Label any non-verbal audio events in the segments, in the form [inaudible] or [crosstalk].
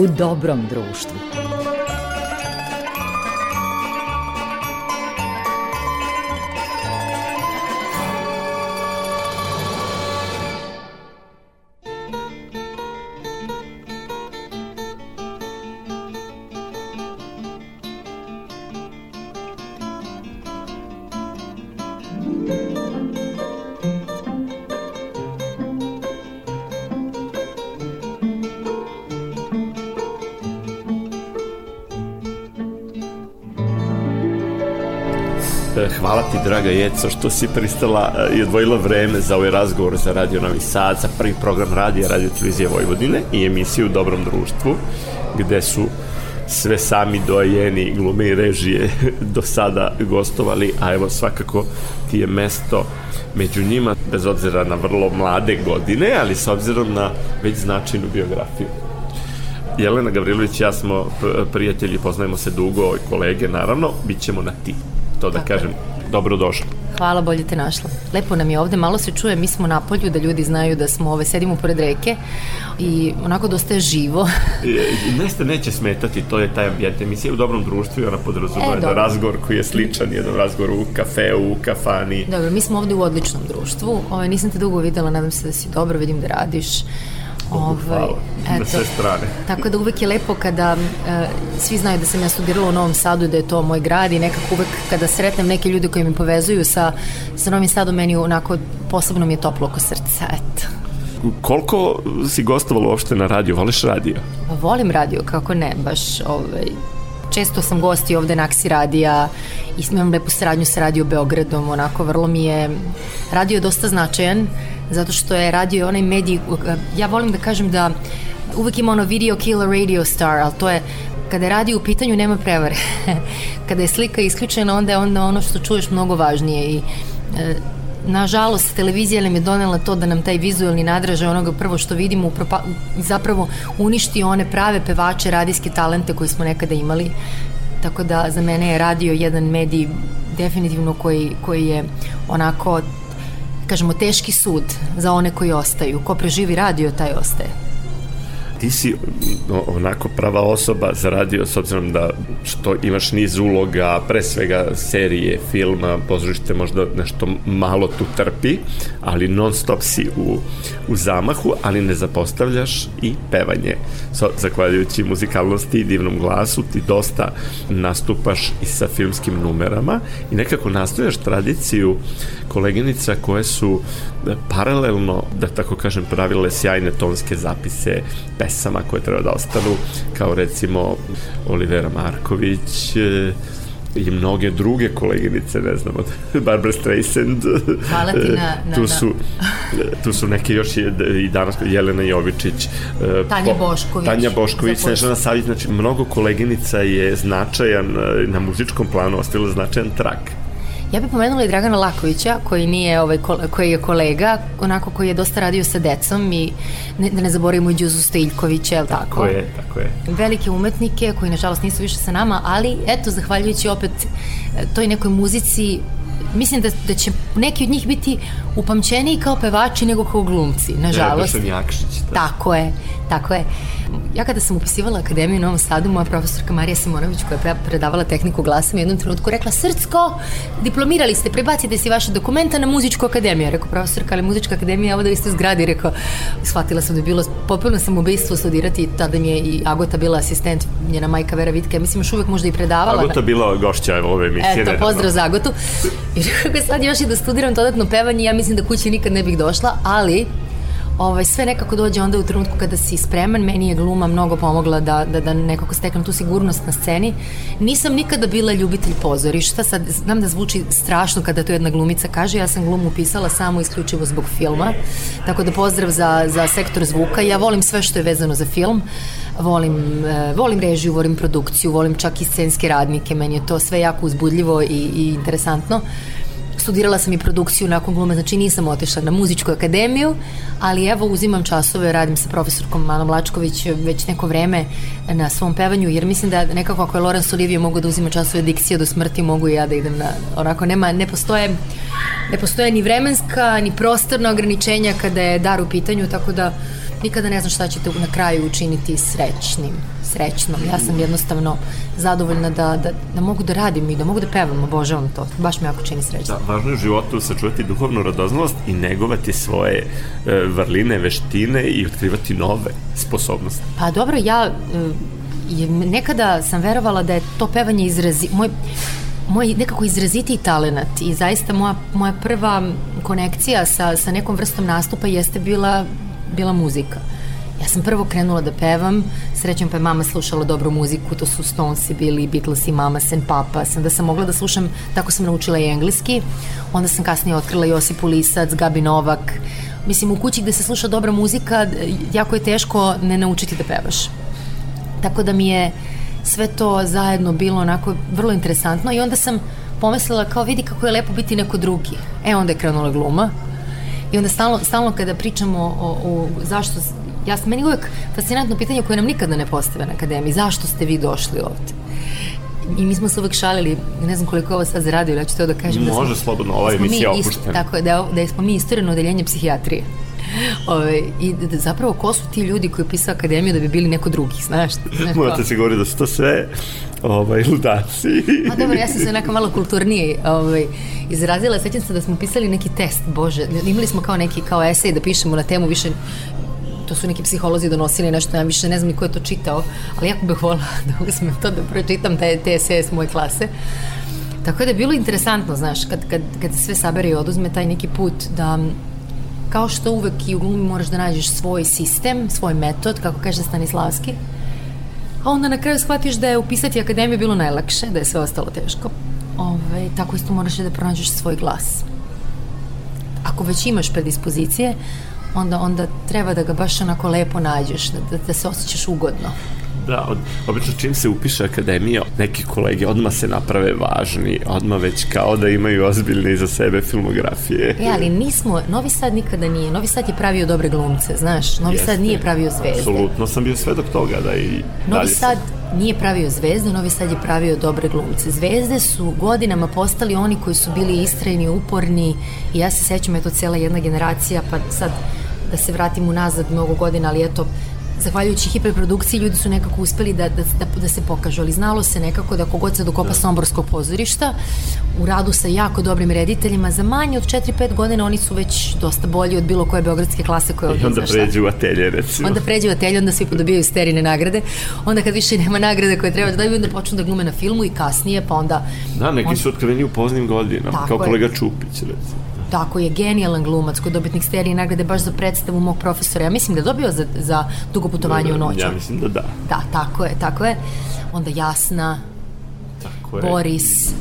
u dobrom društvu. Draga Jeco, što si pristala e, i odvojila vreme za ovaj razgovor za Radio Novi Sad, za prvi program radija Radio Televizije Vojvodine i emisiju u Dobrom društvu, gde su sve sami dojeni glume i režije [laughs] do sada gostovali, a evo svakako ti je mesto među njima, bez obzira na vrlo mlade godine, ali s obzirom na već značajnu biografiju. Jelena Gavrilović i ja smo prijatelji, poznajemo se dugo i kolege, naravno, bit ćemo na ti to da Tako kažem, dobrodošli. Hvala, bolje te našla. Lepo nam je ovde, malo se čuje, mi smo na polju da ljudi znaju da smo ove, sedimo pored reke i onako dosta je živo. [laughs] Neste neće smetati, to je taj ambijent emisije u dobrom društvu i ona podrazumeva e, da razgovor koji je sličan, jedan razgovor u kafeu, u kafani. Dobro, mi smo ovde u odličnom društvu, ove, nisam te dugo videla, nadam se da si dobro, vidim da radiš Ovaj, eto, na sve strane. Tako da uvek je lepo kada uh, svi znaju da sam ja studirala u Novom Sadu da je to moj grad i nekako uvek kada sretnem neke ljude koji me povezuju sa, sa Novim Sadom meni onako posebno mi je toplo oko srca, eto. Koliko si gostovala uopšte na radio? Voliš radio? Volim radio, kako ne, baš ovaj, često sam gosti ovde na Aksi radija i imam lepu saradnju sa Radio Beogradom, onako vrlo mi je, radio je dosta značajan, zato što je radio onaj medij, ja volim da kažem da uvek ima ono video killer radio star, ali to je kada je radio u pitanju nema prevare. [laughs] kada je slika isključena onda je onda ono što čuješ mnogo važnije i e, nažalost televizija nam je donela to da nam taj vizualni nadražaj onoga prvo što vidimo upropa, zapravo uništi one prave pevače, radijske talente koje smo nekada imali. Tako da za mene je radio jedan medij definitivno koji, koji je onako kažemo teški sud za one koji ostaju. Ko preživi radio taj ostaje ti si onako prava osoba za radio s obzirom da što imaš niz uloga, pre svega serije, filma, pozorište možda nešto malo tu trpi, ali non stop si u, u zamahu, ali ne zapostavljaš i pevanje. So, zahvaljujući muzikalnosti i divnom glasu ti dosta nastupaš i sa filmskim numerama i nekako nastojaš tradiciju koleginica koje su paralelno, da tako kažem, pravile sjajne tonske zapise pesama koje treba da ostanu, kao recimo Olivera Marković, e, i mnoge druge koleginice, ne znam, od [laughs] Barbara Streisand. Hvala ti na... na tu, su, tu su neke još i, i danas, Jelena Jovičić. E, Tanja Bošković. Tanja Bošković, Snežana Savić, znači mnogo koleginica je značajan, e, na muzičkom planu ostavila značajan trak. Ja bih pomenula i Dragana Lakovića, koji nije ovaj, koji je kolega, onako koji je dosta radio sa decom i ne, da ne zaboravimo i Đuzu Stojljkovića, je tako? Tako je, tako je. Velike umetnike koji nažalost nisu više sa nama, ali eto, zahvaljujući opet e, toj nekoj muzici mislim da, da će neki od njih biti upamćeniji kao pevači nego kao glumci, nažalost. Ja, Jakšić. Da. Tako je, tako je. Ja kada sam upisivala akademiju u Novom Sadu, moja profesorka Marija Simonović koja je predavala tehniku glasa mi jednom trenutku rekla Srcko, diplomirali ste, prebacite si vaše dokumenta na muzičku akademiju. Rekao profesorka, ali muzička akademija, ovo da vi ste u zgradi. Rekao, shvatila sam da je bilo popolno samoubistvo studirati, tada mi je i Agota bila asistent, njena majka Vera Vitke, mislim još uvek možda i predavala. Agota bila gošća ove emisije. Eto, pozdrav za Agotu. I [laughs] rekao, sad još i da studiram dodatno pevanje, ja mislim da kući nikad ne bih došla, ali ovaj, sve nekako dođe onda u trenutku kada si spreman, meni je gluma mnogo pomogla da, da, da nekako steknem tu sigurnost na sceni. Nisam nikada bila ljubitelj pozorišta, sad znam da zvuči strašno kada to jedna glumica kaže, ja sam glumu pisala samo isključivo zbog filma, tako da pozdrav za, za sektor zvuka, ja volim sve što je vezano za film, volim, uh, volim režiju, volim produkciju, volim čak i scenske radnike, meni je to sve jako uzbudljivo i, i interesantno. Studirala sam i produkciju nakon glume, znači nisam otišla na muzičku akademiju, ali evo uzimam časove, radim sa profesorkom Manom Lačković već neko vreme na svom pevanju, jer mislim da nekako ako je Lorenz Olivije mogu da uzima časove dikcije do smrti, mogu i ja da idem na, onako, nema, ne postoje, ne postoje ni vremenska, ni prostorna ograničenja kada je dar u pitanju, tako da nikada ne znam šta ćete na kraju učiniti srećnim, srećnom. Ja sam jednostavno zadovoljna da, da, da mogu da radim i da mogu da pevam, obožavam to. Baš me jako čini srećno. Da, važno je u životu sačuvati duhovnu radoznalost i negovati svoje e, vrline, veštine i otkrivati nove sposobnosti. Pa dobro, ja e, nekada sam verovala da je to pevanje izrazi... Moj, moj nekako izrazitiji talenat i zaista moja, moja prva konekcija sa, sa nekom vrstom nastupa jeste bila, bila muzika. Ja sam prvo krenula da pevam, srećom pa je mama slušala dobru muziku, to su Stonesi bili, Beatles i Mama, Sen Papa, sam da sam mogla da slušam, tako sam naučila i engleski, onda sam kasnije otkrila Josip Ulisac, Gabi Novak, mislim u kući gde se sluša dobra muzika, jako je teško ne naučiti da pevaš. Tako da mi je sve to zajedno bilo onako vrlo interesantno i onda sam pomislila kao vidi kako je lepo biti neko drugi. E onda je krenula gluma i onda stalno, stalno kada pričamo o, o zašto ja sam meni uvek fascinantno pitanje koje nam nikada ne postave na akademiji zašto ste vi došli ovde i mi smo se uvek šalili, ne znam koliko ovo sad zaradio, ja ću to da kažem. Može da smo, slobodno, ova emisija opuštena. Tako je, da, da smo mi istoreno odeljenje psihijatrije. Ove, I da, zapravo ko su ti ljudi koji pisao akademiju da bi bili neko drugi, znaš? znaš Morate se govoriti da su to sve ovaj, ludaci. Ma dobro, ja sam se neka malo kulturnije ovaj, izrazila. Sećam se da smo pisali neki test, bože, imali smo kao neki kao esej da pišemo na temu više to su neki psiholozi donosili nešto, ja više ne znam ni ko je to čitao, ali jako bih volila [laughs] da uzmem to da pročitam te, te eseje s moje klase. Tako da je bilo interesantno, znaš, kad, kad, kad se sve sabere i oduzme taj neki put da kao što uvek i u glumi moraš da nađeš svoj sistem, svoj metod, kako kaže Stanislavski, a onda na kraju shvatiš da je upisati akademiju bilo najlakše, da je sve ostalo teško. Ove, tako isto moraš da pronađeš svoj glas. Ako već imaš predispozicije, onda, onda treba da ga baš onako lepo nađeš, da, da, da se osjećaš ugodno. Da, od, obično čim se upiše akademija, neki kolege odmah se naprave važni, odmah već kao da imaju ozbiljne iza sebe filmografije. E, ali nismo, Novi Sad nikada nije, Novi Sad je pravio dobre glumce, znaš, Novi Jeste, Sad nije pravio zvezde. Apsolutno sam bio svedok toga da i Novi dalje Sad sam... nije pravio zvezde, Novi Sad je pravio dobre glumce. Zvezde su godinama postali oni koji su bili istrajni, uporni i ja se sećam, eto, cela jedna generacija, pa sad da se vratim unazad mnogo godina, ali eto, zahvaljujući hiperprodukciji ljudi su nekako uspeli da, da, da, da se pokažu, ali znalo se nekako da kogod se dokopa da. Somborskog pozorišta u radu sa jako dobrim rediteljima za manje od 4-5 godina oni su već dosta bolji od bilo koje beogradske klase koje ovdje I onda pređu u atelje recimo. Onda pređu u atelje, onda svi podobijaju sterine nagrade onda kad više nema nagrade koje treba da daju onda počnu da glume na filmu i kasnije pa onda Da, neki on... su otkriveni u poznim godinama kao kolega Čupić recimo Tako je, genijalan glumac koji je dobitnik serije nagrade baš za predstavu mog profesora. Ja mislim da je dobio za, za dugo putovanje u noću. Ja mislim da da. Da, tako je, tako je. Onda Jasna, tako je. Boris,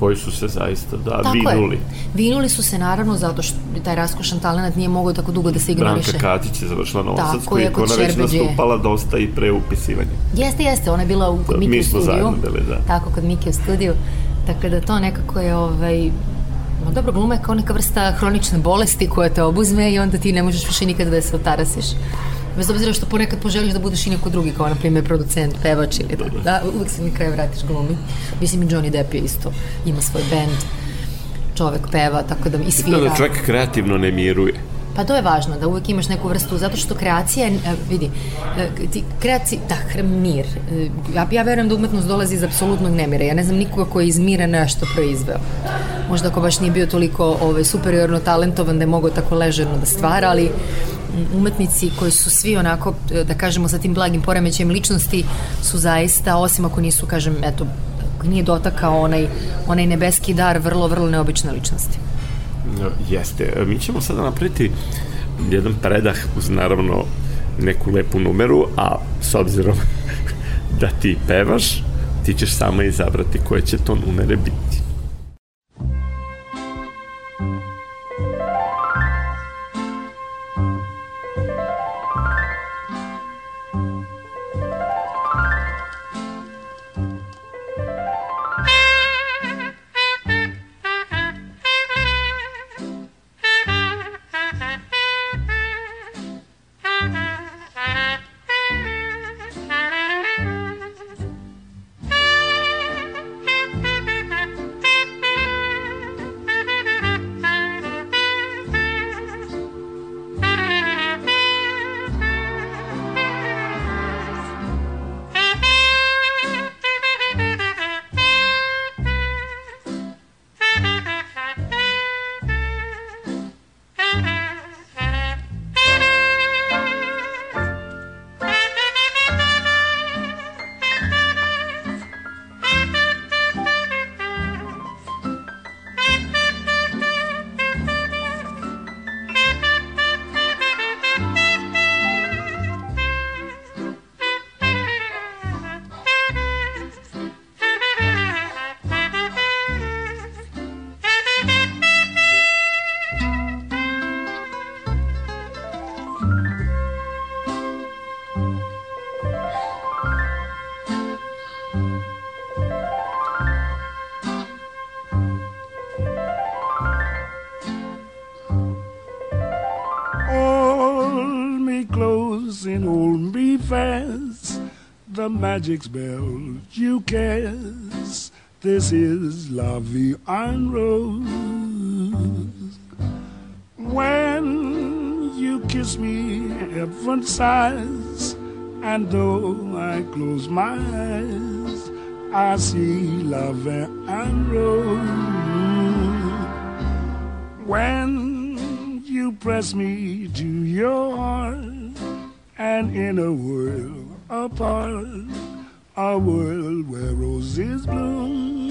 koji su se zaista, da, tako vinuli. Je. Vinuli su se naravno zato što taj raskošan talent nije mogao tako dugo da se ignoriše. Branka Katić je završila na Osadsku i ona već nastupala dosta i pre upisivanja. Jeste, jeste, ona je bila u, kod da, Miki u studiju. Mi smo zajedno bili, da. Tako, kod Miki u studiju. Tako da to nekako je ovaj, No dobro, gluma je kao neka vrsta hronične bolesti koja te obuzme i onda ti ne možeš više nikada da se otarasiš. Bez obzira što ponekad poželiš da budeš i neko drugi, kao na primjer producent, pevač ili da, da uvek se mi kraj vratiš glumi. Mislim i Johnny Depp je isto, ima svoj band, čovek peva, tako da i svira. Da, čovek kreativno ne miruje. Pa to je važno, da uvek imaš neku vrstu, zato što kreacija, e, vidi, e, ti, kreaci, da, mir. E, ja, ja verujem da umetnost dolazi iz apsolutnog nemira. Ja ne znam nikoga ko je iz mira nešto proizveo. Možda ako baš nije bio toliko ovaj, superiorno talentovan da je mogao tako ležerno da stvara, ali umetnici koji su svi onako, da kažemo, sa tim blagim poremećajem ličnosti su zaista, osim ako nisu, kažem, eto, nije dotakao onaj, onaj nebeski dar vrlo, vrlo neobične ličnosti. Jeste. Mi ćemo sada napraviti jedan predah uz naravno neku lepu numeru, a s obzirom [laughs] da ti pevaš, ti ćeš sama izabrati koje će to numere biti. Magic spell you cast. This is La Vie en Rose. When you kiss me, heaven sighs, and though I close my eyes, I see love en Rose. When you press me to your heart, and in a world apart, a world where roses bloom.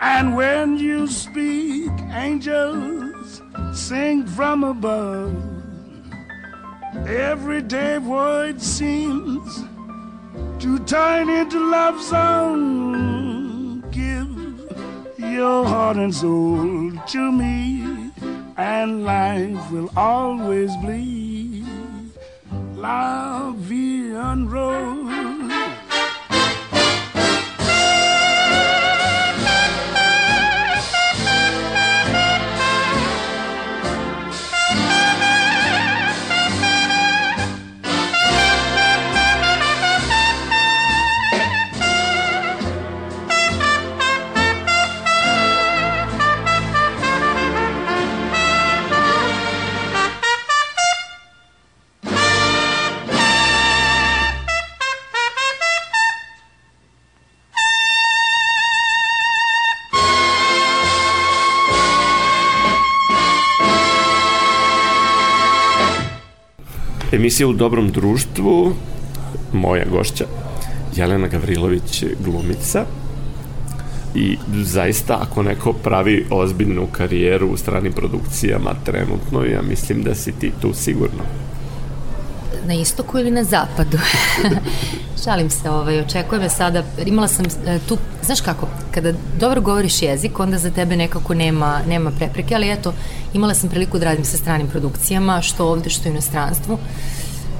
And when you speak, angels sing from above. Everyday void seems to turn into love song. Give your heart and soul to me, and life will always be Lavian Road. Emisija u dobrom društvu, moja gošća, Jelena Gavrilović, glumica, i zaista ako neko pravi ozbiljnu karijeru u stranim produkcijama trenutno, ja mislim da si ti tu sigurno. Na istoku ili na zapadu? [laughs] Šalim se, ovaj, očekujem me sada, imala sam e, tu, znaš kako, kada dobro govoriš jezik, onda za tebe nekako nema, nema prepreke, ali eto, imala sam priliku da radim sa stranim produkcijama, što ovde, što u inostranstvu.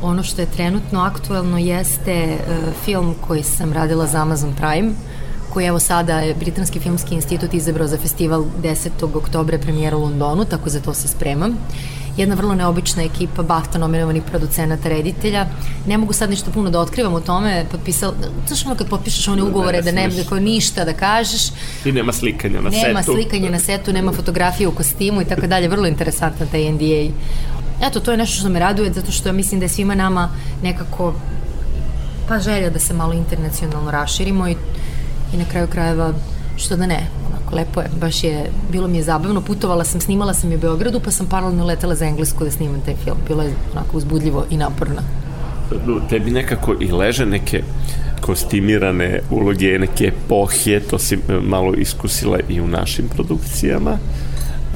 Ono što je trenutno aktuelno jeste uh, film koji sam radila za Amazon Prime, koji evo sada je Britanski filmski institut izabrao za festival 10. oktobra premijera u Londonu, tako za to se spremam jedna vrlo neobična ekipa BAFTA nominovanih producenata, reditelja. Ne mogu sad ništa puno da otkrivam u tome, potpisala, znaš ono kad potpišeš one ugovore da ne, da ništa da kažeš. I nema slikanja na nema setu. Nema slikanja na setu, nema fotografije u kostimu i tako dalje, vrlo interesantan taj NDA. Eto, to je nešto što me raduje, zato što ja mislim da je svima nama nekako pa želja da se malo internacionalno raširimo i, i na kraju krajeva što da ne, lepo je, baš je, bilo mi je zabavno, putovala sam, snimala sam je u Beogradu, pa sam paralelno letela za Englesku da snimam taj film. Bilo je onako uzbudljivo i naporno. Tebi nekako i leže neke kostimirane uloge, neke epohije, to si e, malo iskusila i u našim produkcijama.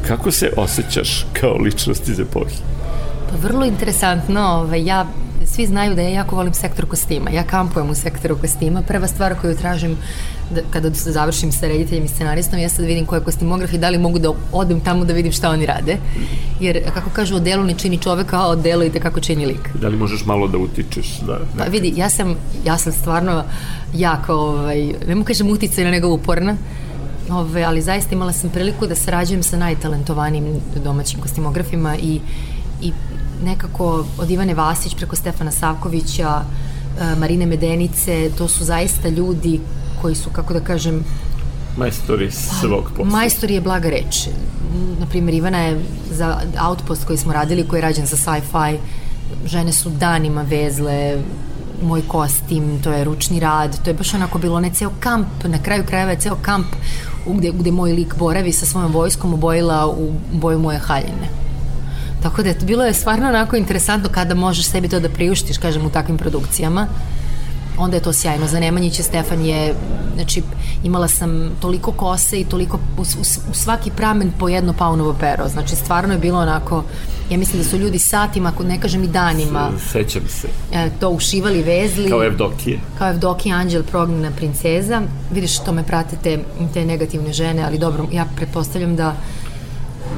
Kako se osjećaš kao ličnost iz epohije? Pa vrlo interesantno, ovaj, ja svi znaju da ja jako volim sektor kostima. Ja kampujem u sektoru kostima. Prva stvar koju tražim da, kada se završim sa rediteljem i scenaristom jeste da vidim ko je kostimograf i da li mogu da odem tamo da vidim šta oni rade. Jer, kako kažu, o delu ne čini čoveka, a o delu i kako čini lik. Da li možeš malo da utičeš? Da, pa vidi, ja sam, ja sam stvarno jako, ovaj, ne mu kažem uticajna, nego uporna. Ove, ali zaista imala sam priliku da sarađujem sa najtalentovanijim domaćim kostimografima i, i nekako od Ivane Vasić preko Stefana Savkovića, e, Marine Medenice, to su zaista ljudi koji su, kako da kažem, Majstori svog posla. Majstori je blaga reč. Naprimjer, Ivana je za Outpost koji smo radili, koji je rađen za sci-fi, žene su danima vezle moj kostim, to je ručni rad, to je baš onako bilo ne ceo kamp, na kraju krajeva je ceo kamp gde, gde moj lik boravi sa svojom vojskom obojila u boju moje haljine. Tako da je, bilo je stvarno onako interesantno kada možeš sebi to da priuštiš, kažem, u takvim produkcijama onda je to sjajno. Za Nemanjića Stefan je, znači, imala sam toliko kose i toliko, u, u, u svaki pramen po jedno paunovo pero. Znači, stvarno je bilo onako, ja mislim da su ljudi satima, ako ne kažem i danima. Sećam se. E, to ušivali, vezli. Kao Evdokije. Kao Evdokije, Anđel, prognjena princeza. Vidiš, to me pratite te negativne žene, ali dobro, ja pretpostavljam da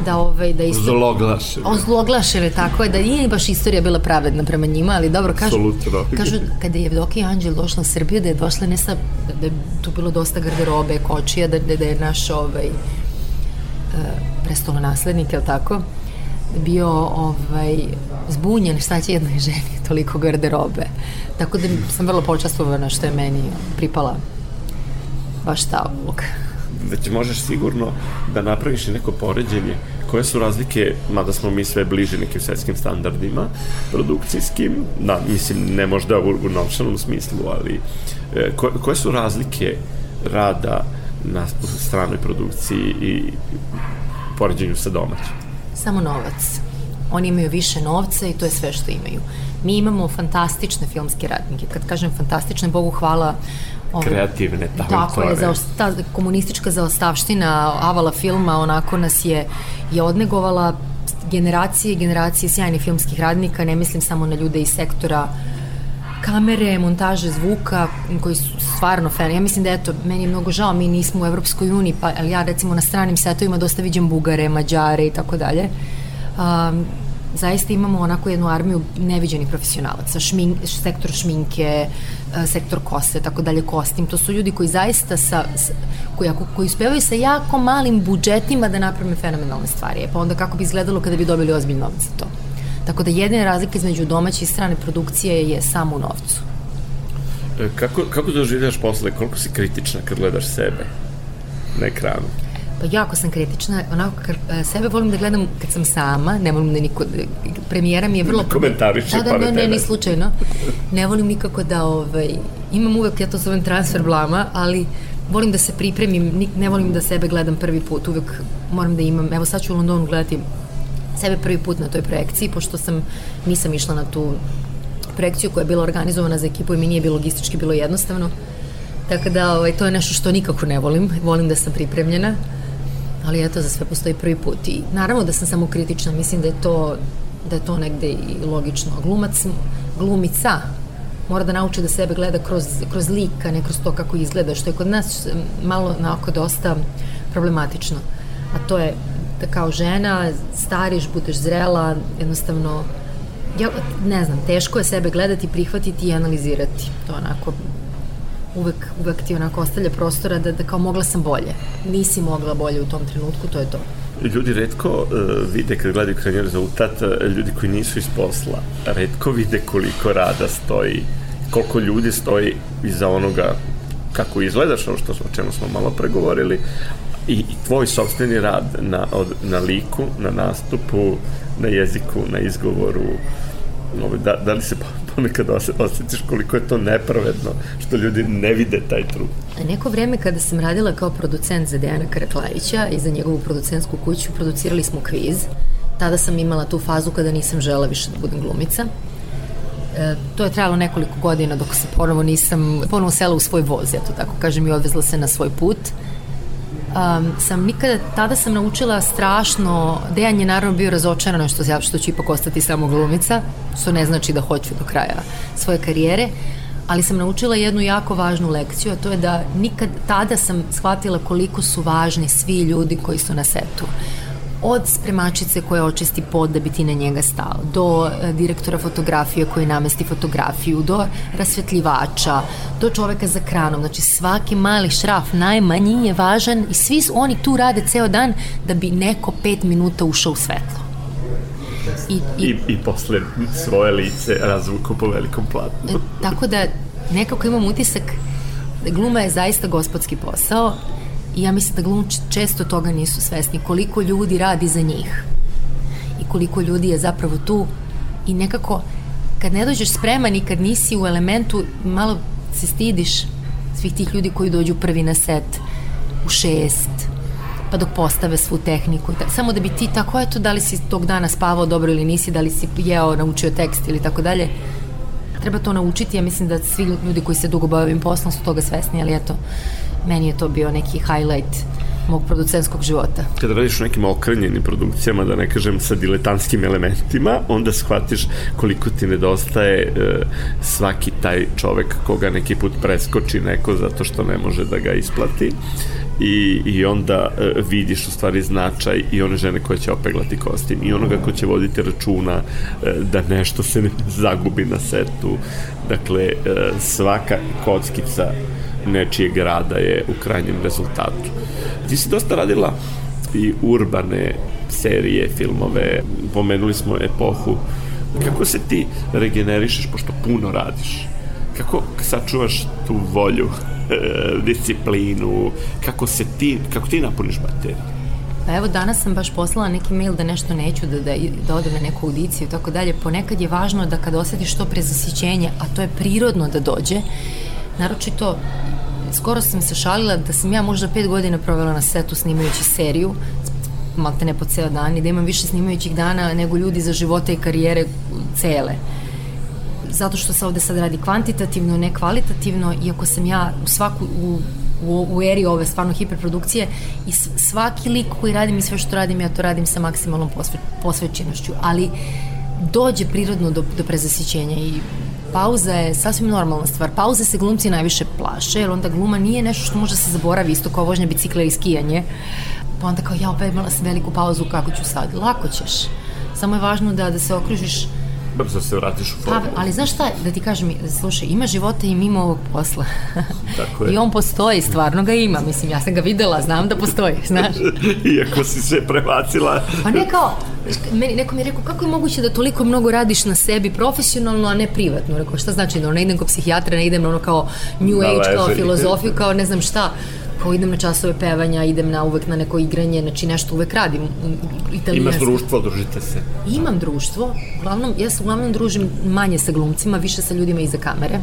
da ovaj da isto zloglašene. Ozloglašene, tako je da nije baš istorija bila pravedna prema njima, ali dobro kažu Absolutno. kažu kada je Evdokija Anđel došla u Srbiju da je došla ne sa da je tu bilo dosta garderobe, kočija, da, da, da je naš ovaj uh, prestolonaslednik, je tako? bio ovaj, zbunjen šta će jednoj ženi [laughs] toliko garderobe. Tako da sam vrlo počastvovana što je meni pripala baš ta uloga. Već možeš sigurno da napraviš i neko poređenje koje su razlike, mada smo mi sve bliži nekim svetskim standardima produkcijskim, da, mislim, ne možda u, u novčanom smislu, ali e, ko, koje su razlike rada na stranoj produkciji i poređenju sa domaćim? Samo novac. Oni imaju više novca i to je sve što imaju. Mi imamo fantastične filmske radnike. Kad kažem fantastične, Bogu hvala, Ovo, kreativne talentore. Tako je, zaosta, komunistička zaostavština avala filma onako nas je, je odnegovala generacije i generacije sjajnih filmskih radnika, ne mislim samo na ljude iz sektora kamere, montaže zvuka koji su stvarno fan. Ja mislim da eto, meni je mnogo žao, mi nismo u Evropskoj uniji, pa, ali ja recimo na stranim setovima dosta viđem Bugare, Mađare i tako dalje. Um, zaista imamo onako jednu armiju neviđenih profesionalaca, šmin, sektor šminke, e, sektor kose, tako dalje, kostim. To su ljudi koji zaista sa, koji, ako, koji uspevaju sa jako malim budžetima da naprave fenomenalne stvari. E, pa onda kako bi izgledalo kada bi dobili ozbiljno novac za to. Tako da jedina razlika između domaće i strane produkcije je samo u novcu. E, kako, kako doživljaš posle, koliko si kritična kad gledaš sebe na ekranu? Pa jako sam kritična, onako kad e, sebe volim da gledam kad sam sama, ne volim da niko, premijera mi je vrlo... Komentariše da, da, ne, ne, ni slučajno. Ne volim nikako da, ovaj, imam uvek, ja to zovem transfer blama, ali volim da se pripremim, ne volim da sebe gledam prvi put, uvek moram da imam, evo sad ću u Londonu gledati sebe prvi put na toj projekciji, pošto sam, nisam išla na tu projekciju koja je bila organizovana za ekipu i mi nije bilo logistički bilo jednostavno. Tako da ovaj, to je nešto što nikako ne volim. Volim da sam pripremljena ali eto, za sve postoji prvi put i naravno da sam samo kritična, mislim da je to da je to negde i logično. Glumac, glumica mora da nauči da sebe gleda kroz, kroz lika, ne kroz to kako izgleda, što je kod nas malo naoko dosta problematično. A to je da kao žena stariš, budeš zrela, jednostavno ja ne znam, teško je sebe gledati, prihvatiti i analizirati. To onako uvek, uvek ti onako ostavlja prostora da, da kao mogla sam bolje. Nisi mogla bolje u tom trenutku, to je to. Ljudi redko uh, vide kad gledaju krajnji rezultat, uh, ljudi koji nisu iz posla, redko vide koliko rada stoji, koliko ljudi stoji iza onoga kako izgledaš, ono što, o čemu smo malo pregovorili, i, i tvoj sobstveni rad na, od, na liku, na nastupu, na jeziku, na izgovoru, da, da li se ponekad osjetiš koliko je to nepravedno što ljudi ne vide taj trud. Neko vreme kada sam radila kao producent za Dejana Karaklajića i za njegovu producentsku kuću, producirali smo kviz. Tada sam imala tu fazu kada nisam žela više da budem glumica. E, to je trajalo nekoliko godina dok se ponovo nisam ponovo sela u svoj voz, ja to tako kažem, i odvezla se na svoj put um, sam nikada, tada sam naučila strašno, Dejan je naravno bio razočarano što, što ću ipak ostati samo glumica, što ne znači da hoću do kraja svoje karijere, ali sam naučila jednu jako važnu lekciju, a to je da nikad tada sam shvatila koliko su važni svi ljudi koji su na setu od spremačice koja očisti pod da bi ti na njega stao, do e, direktora fotografije koji namesti fotografiju, do rasvetljivača, do čoveka za kranom. Znači svaki mali šraf najmanji je važan i svi oni tu rade ceo dan da bi neko pet minuta ušao u svetlo. I, i, I, i posle svoje lice razvuku po velikom platnu. E, tako da nekako imam utisak da gluma je zaista gospodski posao I ja mislim da glumci često toga nisu svesni, koliko ljudi radi za njih i koliko ljudi je zapravo tu i nekako kad ne dođeš spreman i kad nisi u elementu, malo se stidiš svih tih ljudi koji dođu prvi na set u šest, pa dok postave svu tehniku. Samo da bi ti tako, eto, da li si tog dana spavao dobro ili nisi, da li si jeo, naučio tekst ili tako dalje. Treba to naučiti, ja mislim da svi ljudi koji se dugo bavim poslom su toga svesni, ali eto, meni je to bio neki highlight mog producentskog života. Kada radiš u nekim okrenjenim produkcijama, da ne kažem sa diletantskim elementima, onda shvatiš koliko ti nedostaje e, svaki taj čovek koga neki put preskoči neko zato što ne može da ga isplati i, i onda e, vidiš u stvari značaj i one žene koje će opeglati kostim i onoga ko će voditi računa e, da nešto se ne zagubi na setu. Dakle, e, svaka kockica nečijeg rada je u krajnjem rezultatu. Ti si dosta radila i urbane serije, filmove, pomenuli smo epohu. Kako se ti regenerišeš, pošto puno radiš? Kako sačuvaš tu volju, [laughs] disciplinu, kako se ti, kako ti napuniš bateriju? Pa evo danas sam baš poslala neki mail da nešto neću, da, da, da odem na neku audiciju i tako dalje. Ponekad je važno da kada osjetiš to prezasićenje, a to je prirodno da dođe, naročito skoro sam se šalila da sam ja možda pet godina provela na setu snimajući seriju, malte ne po ceo dan i da imam više snimajućih dana nego ljudi za živote i karijere cele. Zato što se ovde sad radi kvantitativno, ne kvalitativno, iako sam ja u svaku, u, u, u eri ove stvarno hiperprodukcije i svaki lik koji radim i sve što radim, ja to radim sa maksimalnom posve, posvećenošću, ali dođe prirodno do, do prezasićenja i pauza je sasvim normalna stvar. Pauze se glumci najviše plaše, jer onda gluma nije nešto što može da se zaboravi, isto kao vožnja bicikla ili skijanje. Pa onda kao, ja, pa imala sam veliku pauzu, kako ću sad? Lako ćeš. Samo je važno da, da se okružiš brzo se vratiš u formu. Pa, ali znaš šta, da ti kažem, slušaj, ima života i mimo ovog posla. [laughs] Tako je. I on postoji, stvarno ga ima. Mislim, ja sam ga videla, znam da postoji, znaš. [laughs] Iako si se prebacila. Pa ne kao, meni, neko mi je rekao, kako je moguće da toliko mnogo radiš na sebi profesionalno, a ne privatno? Rekao, šta znači, da ne idem kod psihijatra, ne idem ono kao new age, kao filozofiju, kao ne znam šta kao idem na časove pevanja, idem na uvek na neko igranje, znači nešto uvek radim. Italijanski. Imaš društvo, družite se? Imam društvo, uglavnom, ja se uglavnom družim manje sa glumcima, više sa ljudima iza kamere.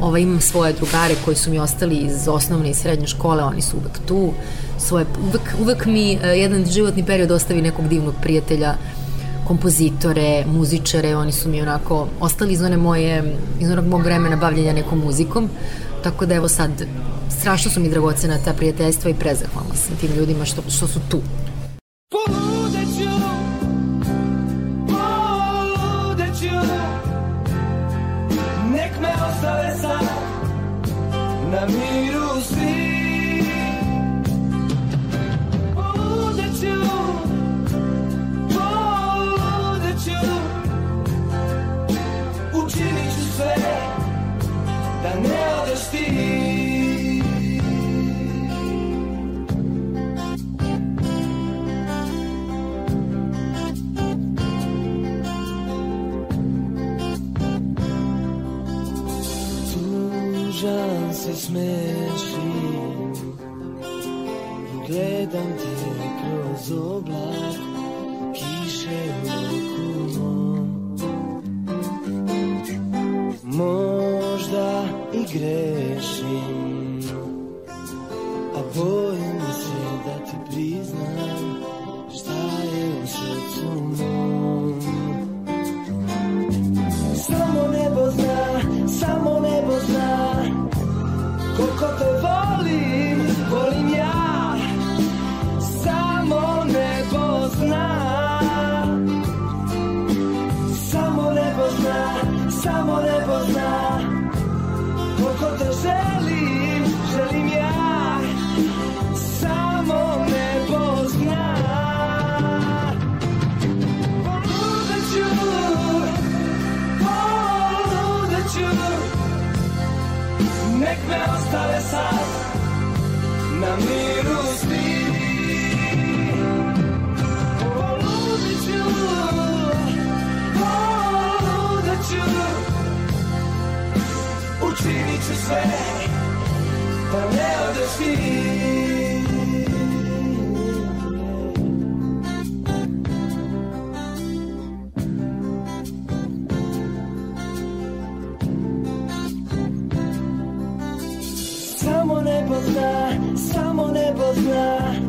Ova, imam svoje drugare koji su mi ostali iz osnovne i srednje škole, oni su uvek tu. Svoje, uvek, uvek mi uh, jedan životni period ostavi nekog divnog prijatelja, kompozitore, muzičare, oni su mi onako ostali iz one moje, iz onog mog vremena bavljenja nekom muzikom. Tako da evo sad, strašno su mi dragocena ta prijateljstva i prezahvalna sam tim ljudima što, što su tu. Zna, samo nebo zna. Koliko te želim, želim ja Samo nebo zna. Poludeću, poludeću Nek me ostave sad na miru Učinit ću sve da ne odeš ti. Samo nebo zna, samo nebo zna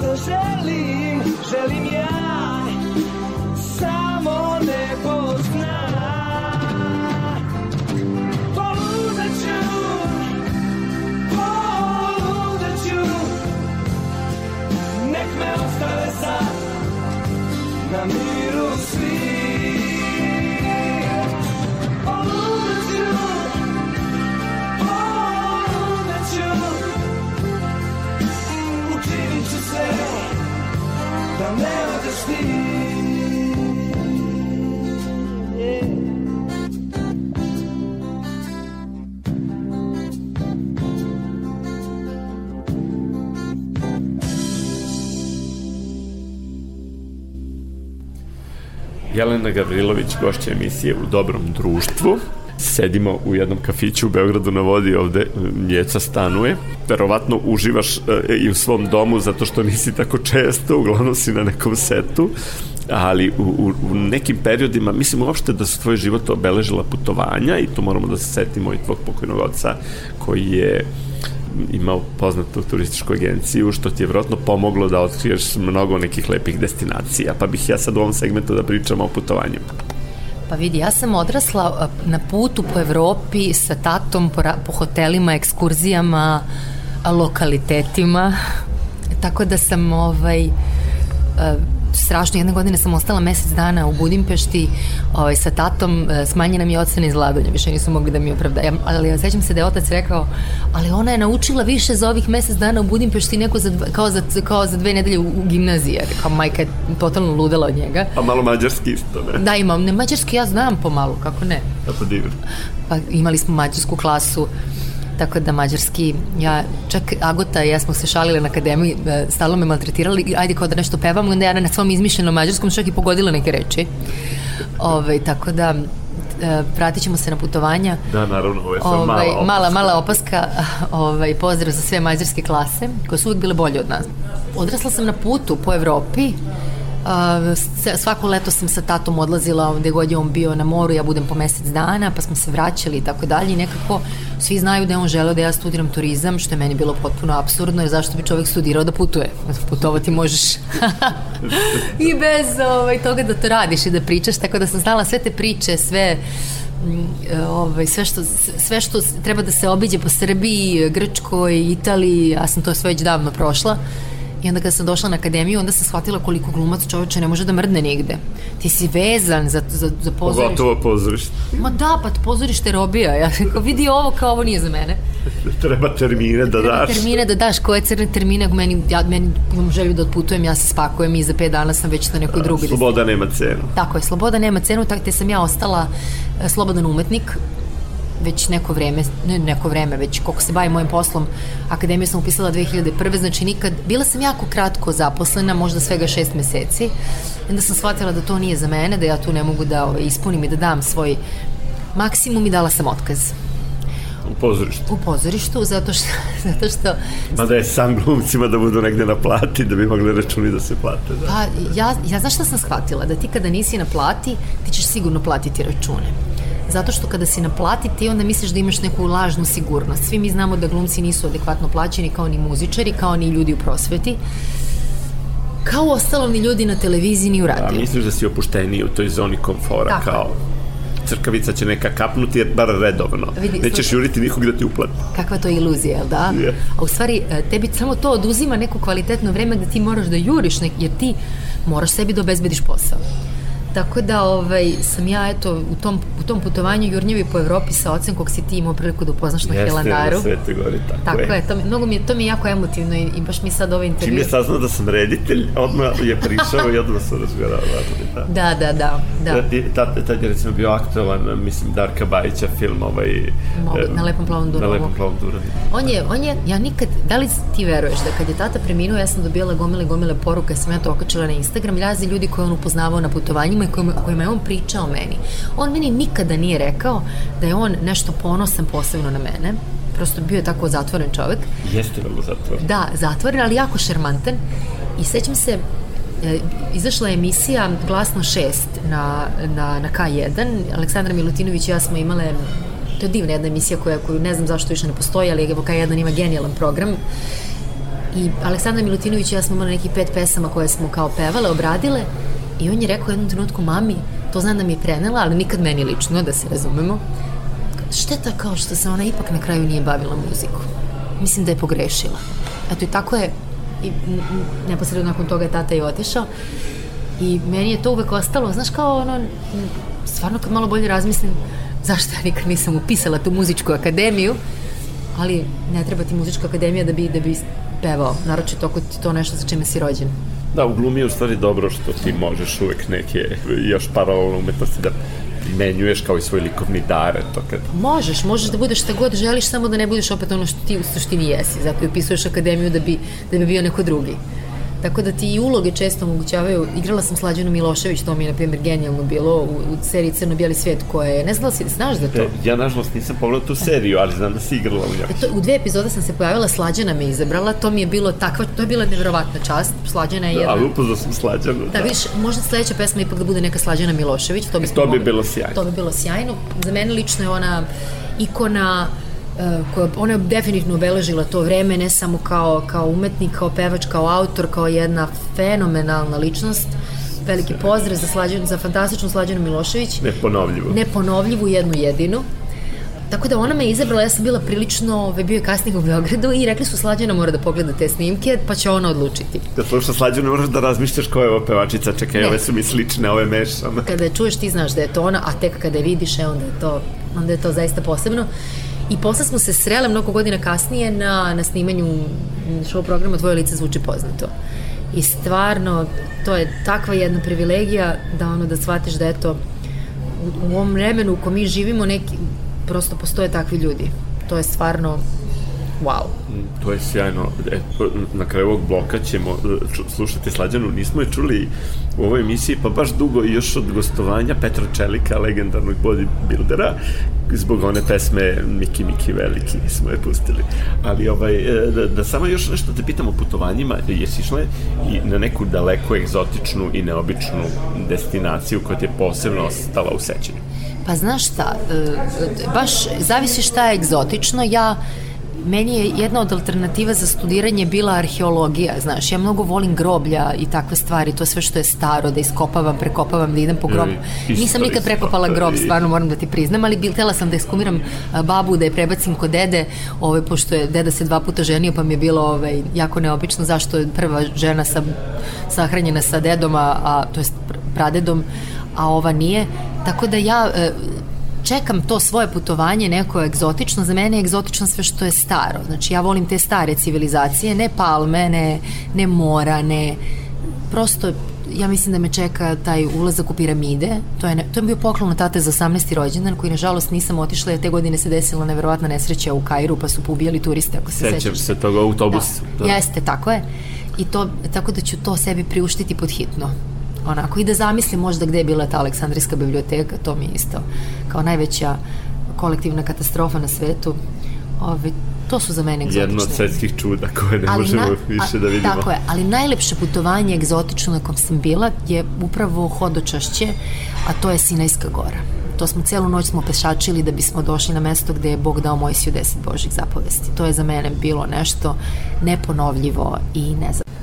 te želim, želim ja Samo nebo zna. Poludeću poludeću Nek me ostave sad Jelena Gavrilović, gošća emisije u dobrom društvu. Sedimo u jednom kafiću u Beogradu na vodi, ovde Mjeca stanuje. Verovatno uživaš e, i u svom domu zato što nisi tako često, uglavnom si na nekom setu ali u, u, u nekim periodima, mislim uopšte da su tvoj život obeležila putovanja i tu moramo da se setimo i tvog pokojnog oca koji je imao poznatu turističku agenciju, što ti je vrlo pomoglo da otkriješ mnogo nekih lepih destinacija. Pa bih ja sad u ovom segmentu da pričam o putovanju. Pa vidi, ja sam odrasla na putu po Evropi sa tatom po, po hotelima, ekskurzijama, lokalitetima, [laughs] tako da sam ovaj, strašno, jedne godine sam ostala mesec dana u Budimpešti ovaj, sa tatom, e, smanjena mi je ocena iz Ladonja, više nisu mogli da mi opravdaju. Ali ja sećam se da je otac rekao, ali ona je naučila više za ovih mesec dana u Budimpešti neko za, kao, za, kao za dve nedelje u, u gimnaziji. Kao majka je totalno ludela od njega. A malo mađarski isto, ne? Da, imam. Ne, mađarski ja znam pomalo, kako ne. Kako divno. Pa imali smo mađarsku klasu tako da mađarski, ja, čak Agota i ja smo se šalile na akademiji, e, stalno me maltretirali, ajde kao da nešto pevam, onda ja na svom izmišljenom mađarskom čak i pogodila neke reči. Ove, tako da, e, pratit ćemo se na putovanja. Da, naravno, ovo je ovaj, mala opaska. Mala, mala opaska, [laughs] ovaj, pozdrav za sve mađarske klase, koje su uvijek bile bolje od nas. Odrasla sam na putu po Evropi, svako leto sam sa tatom odlazila gde god je on bio na moru, ja budem po mesec dana, pa smo se vraćali i tako dalje. I nekako svi znaju da je on želeo da ja studiram turizam, što je meni bilo potpuno absurdno, jer zašto bi čovek studirao da putuje? Putovati možeš. [laughs] I bez ovaj, toga da to radiš i da pričaš, tako da sam znala sve te priče, sve mm, ovaj, sve, što, sve što treba da se obiđe po Srbiji, Grčkoj, Italiji, ja sam to sve već davno prošla I onda kada sam došla na akademiju, onda sam shvatila koliko glumac čoveče ne može da mrdne nigde. Ti si vezan za, za, za pozorište. Pogotovo pozorište. Ma da, pa pozorište robija. Ja kao vidi ovo kao ovo nije za mene. [laughs] Treba termine da Treba daš. termine da daš. Koje crne termine? Meni, ja, meni imam želju da otputujem, ja se spakujem i za 5 dana sam već na nekoj drugoj. Sloboda nema cenu. Tako je, sloboda nema cenu, tako te sam ja ostala e, slobodan umetnik već neko vreme, ne neko vreme, već koliko se bavim mojim poslom, akademiju sam upisala 2001. Znači nikad, bila sam jako kratko zaposlena, možda svega šest meseci. Onda sam shvatila da to nije za mene, da ja tu ne mogu da ovaj, ispunim i da dam svoj maksimum i dala sam otkaz. U pozorištu. U pozorištu, zato što... [laughs] Zato što Ma da je sam glumcima da budu negde na plati, da bi mogli računi da se plate. Da. Pa, ja, ja znaš šta sam shvatila? Da ti kada nisi na plati, ti ćeš sigurno platiti račune zato što kada si naplati ti onda misliš da imaš neku lažnu sigurnost. Svi mi znamo da glumci nisu adekvatno plaćeni kao ni muzičari, kao ni ljudi u prosveti kao ostalo ni ljudi na televiziji ni u radiju. A misliš da si opušteniji u toj zoni komfora Tako. kao crkavica će neka kapnuti jer bar redovno. Vidi, Nećeš slušaj, juriti nikog da ti uplati. Kakva to iluzija, jel da? Yeah. A u stvari, e, tebi samo to oduzima neko kvalitetno vreme da ti moraš da juriš, jer ti moraš sebi da obezbediš posao. Tako da ovaj, sam ja eto, u tom, u tom putovanju Jurnjevi po Evropi sa ocem kog si ti imao priliku da upoznaš na Jeste, Hilandaru. Jeste, na Svete Gori, tako, tako je. je. To, mnogo mi je, to mi je jako emotivno i, i baš mi sad ovaj intervju... Čim je saznao da sam reditelj, odmah je prišao i odmah su razgovarali. Da. da, da, da. da. I tad, tad je recimo bio aktualan, mislim, Darka Bajića film ovaj... Mogu, na Lepom plavom durovu. Na Lepom plavom durovu. On je, on je, ja nikad, da li ti veruješ da kad je tata preminuo, ja sam dobijala gomile, gomile poruke, sam ja to okačila na Instagram, razi ljudi koje on upoznavao na putovanjima i kojima, kojima je on pričao meni. On meni nikada nije rekao da je on nešto ponosan posebno na mene. Prosto bio je tako zatvoren čovek. Jeste vrlo zatvoren. Da, zatvoren, ali jako šermantan. I sećam se, e, izašla je emisija Glasno 6 na, na, na K1. Aleksandra Milutinović i ja smo imale to je divna jedna emisija koja, koju ne znam zašto više ne postoji, ali evo K1 ima genijalan program. I Aleksandra Milutinović i ja smo imali nekih pet pesama koje smo kao pevale, obradile i on je rekao jednom trenutku mami, to znam da mi je prenela, ali nikad meni lično, da se razumemo. Šteta kao što se ona ipak na kraju nije bavila muziku. Mislim da je pogrešila. Eto i tako je, i neposredno nakon toga je tata i otišao. I meni je to uvek ostalo, znaš kao ono, stvarno kad malo bolje razmislim, zašto ja nikad nisam upisala tu muzičku akademiju, ali ne treba ti muzička akademija da bi, da bi pevao, naročito ako ti to nešto za čime si rođen. Da, u glumi je u stvari dobro što ti možeš uvek neke još paralelne umetnosti da primenjuješ kao i svoj likovni dar, to kad... Možeš, možeš da budeš šta god želiš, samo da ne budeš opet ono što ti u suštini jesi, zato i upisuješ akademiju da bi, da bi bio neko drugi. Tako da ti i uloge često omogućavaju, igrala sam Slađanu Milošević, to mi je na primjer genijalno bilo u, u seriji Crno-bijeli svijet koja je, ne znam da si, znaš za to? E, ja nažalost nisam pogledao tu seriju, ali znam da si igrala u njoj. E, to, u dve epizode sam se pojavila, Slađana me izabrala, to mi je bilo takva, to je bila nevjerovatna čast, Slađana je jedna... Da, ali upoznao sam Slađanu. Da, vidiš, možda sledeća pesma ipak da bude neka Slađana Milošević, to bi, to bi bilo sjajno. To bi bilo sjajno. Za mene lično je ona ikona uh, koja ona je definitivno obeležila to vreme ne samo kao, kao umetnik, kao pevač, kao autor, kao jedna fenomenalna ličnost veliki pozdrav za, slađenu, za fantastičnu Slađanu Milošević. Neponovljivu. Neponovljivu, jednu jedinu. Tako da ona me izabrala, ja sam bila prilično, ovaj, bio je kasnik u Beogradu i rekli su Slađana mora da pogleda te snimke, pa će ona odlučiti. Kad slušaš Slađanu moraš da razmišljaš ko je ova pevačica, čekaj, ne. ove su mi slične, ove mešane. Kada je čuješ ti znaš da je to ona, a tek kada je vidiš, e, onda je to, onda je to zaista posebno. I posle smo se srele mnogo godina kasnije na, na snimanju show programa Tvoje lice zvuči poznato. I stvarno, to je takva jedna privilegija da ono da shvatiš da eto, u, u ovom vremenu u kom mi živimo neki, prosto postoje takvi ljudi. To je stvarno wow. Mm, to je sjajno. E, na kraju ovog bloka ćemo e, slušati Slađanu. Nismo je čuli u ovoj emisiji, pa baš dugo i još od gostovanja Petra Čelika, legendarnog bodybuildera, zbog one pesme Miki Miki Veliki smo je pustili. Ali ovaj, e, da, da samo još nešto te pitam o putovanjima, jesi išla i na neku daleko egzotičnu i neobičnu destinaciju koja ti je posebno ostala u sećanju? Pa znaš šta, baš zavisi šta je egzotično. Ja meni je jedna od alternativa za studiranje bila arheologija, znaš, ja mnogo volim groblja i takve stvari, to sve što je staro, da iskopavam, prekopavam, da idem po grobu. Nisam nikad prekopala grob, stvarno moram da ti priznam, ali bil, tela sam da iskumiram babu, da je prebacim kod dede, ovaj, pošto je deda se dva puta ženio, pa mi je bilo ovaj, jako neobično zašto je prva žena sa, sahranjena sa dedom, a, a to jest pradedom, a ova nije. Tako da ja e, čekam to svoje putovanje neko egzotično, za mene je egzotično sve što je staro. Znači ja volim te stare civilizacije, ne palme, ne, ne mora, ne prosto ja mislim da me čeka taj ulazak u piramide. To je, to je bio poklon tate za 18. rođendan koji nažalost nisam otišla jer te godine se desila neverovatna nesreća u Kairu pa su poubijali turiste ako se sećaš. Sećam se toga autobus. Da. da. Jeste, tako je. I to, tako da ću to sebi priuštiti pod hitno onako i da zamislim možda gde je bila ta Aleksandrijska biblioteka, to mi je isto kao najveća kolektivna katastrofa na svetu. Ove, to su za mene egzotične. Jedno od svetskih čuda koje ne ali možemo na, više a, da vidimo. Tako je, ali najlepše putovanje egzotično na kom sam bila je upravo hodočašće, a to je Sinajska gora. To smo celu noć smo pešačili da bismo došli na mesto gde je Bog dao Mojsiju deset Božih zapovesti. To je za mene bilo nešto neponovljivo i nezapamljivo.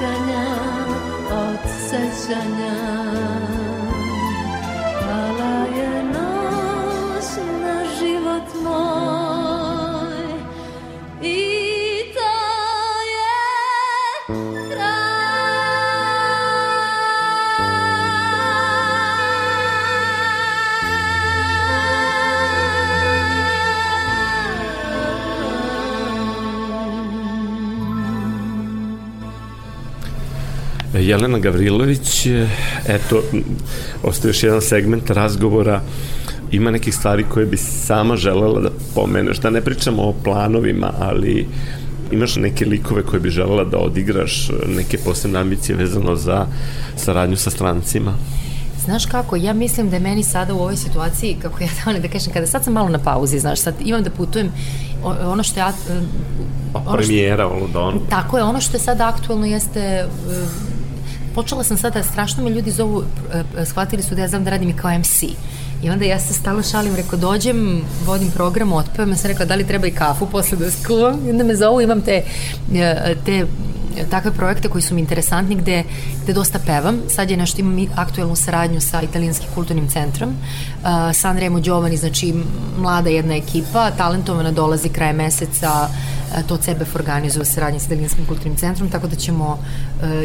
sana od sezana. Jelena Gavrilović, eto, ostaje još jedan segment razgovora ima nekih stvari koje bi sama želela da pomeneš, da ne pričamo o planovima, ali imaš neke likove koje bi želela da odigraš, neke posebne ambicije vezano za saradnju sa strancima? Znaš kako, ja mislim da je meni sada u ovoj situaciji, kako ja [laughs] volim da kažem, kada sad sam malo na pauzi, znaš, sad imam da putujem, ono što ja... Ono Premijera u Londonu. Tako je, ono što je sada aktuelno jeste počela sam sada, strašno me ljudi zovu, shvatili su da ja znam da radim i kao MC. I onda ja se stalno šalim, reko, dođem, vodim program, otpevam, ja sam rekla da li treba i kafu posle da skuvam. I onda me zovu, imam te, te takve projekte koji su mi interesantni gde, gde dosta pevam. Sad je nešto, imam aktuelnu saradnju sa italijanskim kulturnim centrom. Uh, Sanremo Giovani, znači mlada jedna ekipa, talentovana dolazi kraje meseca, to CBF organizuje saradnje sa Italijanskim kulturnim centrom, tako da ćemo,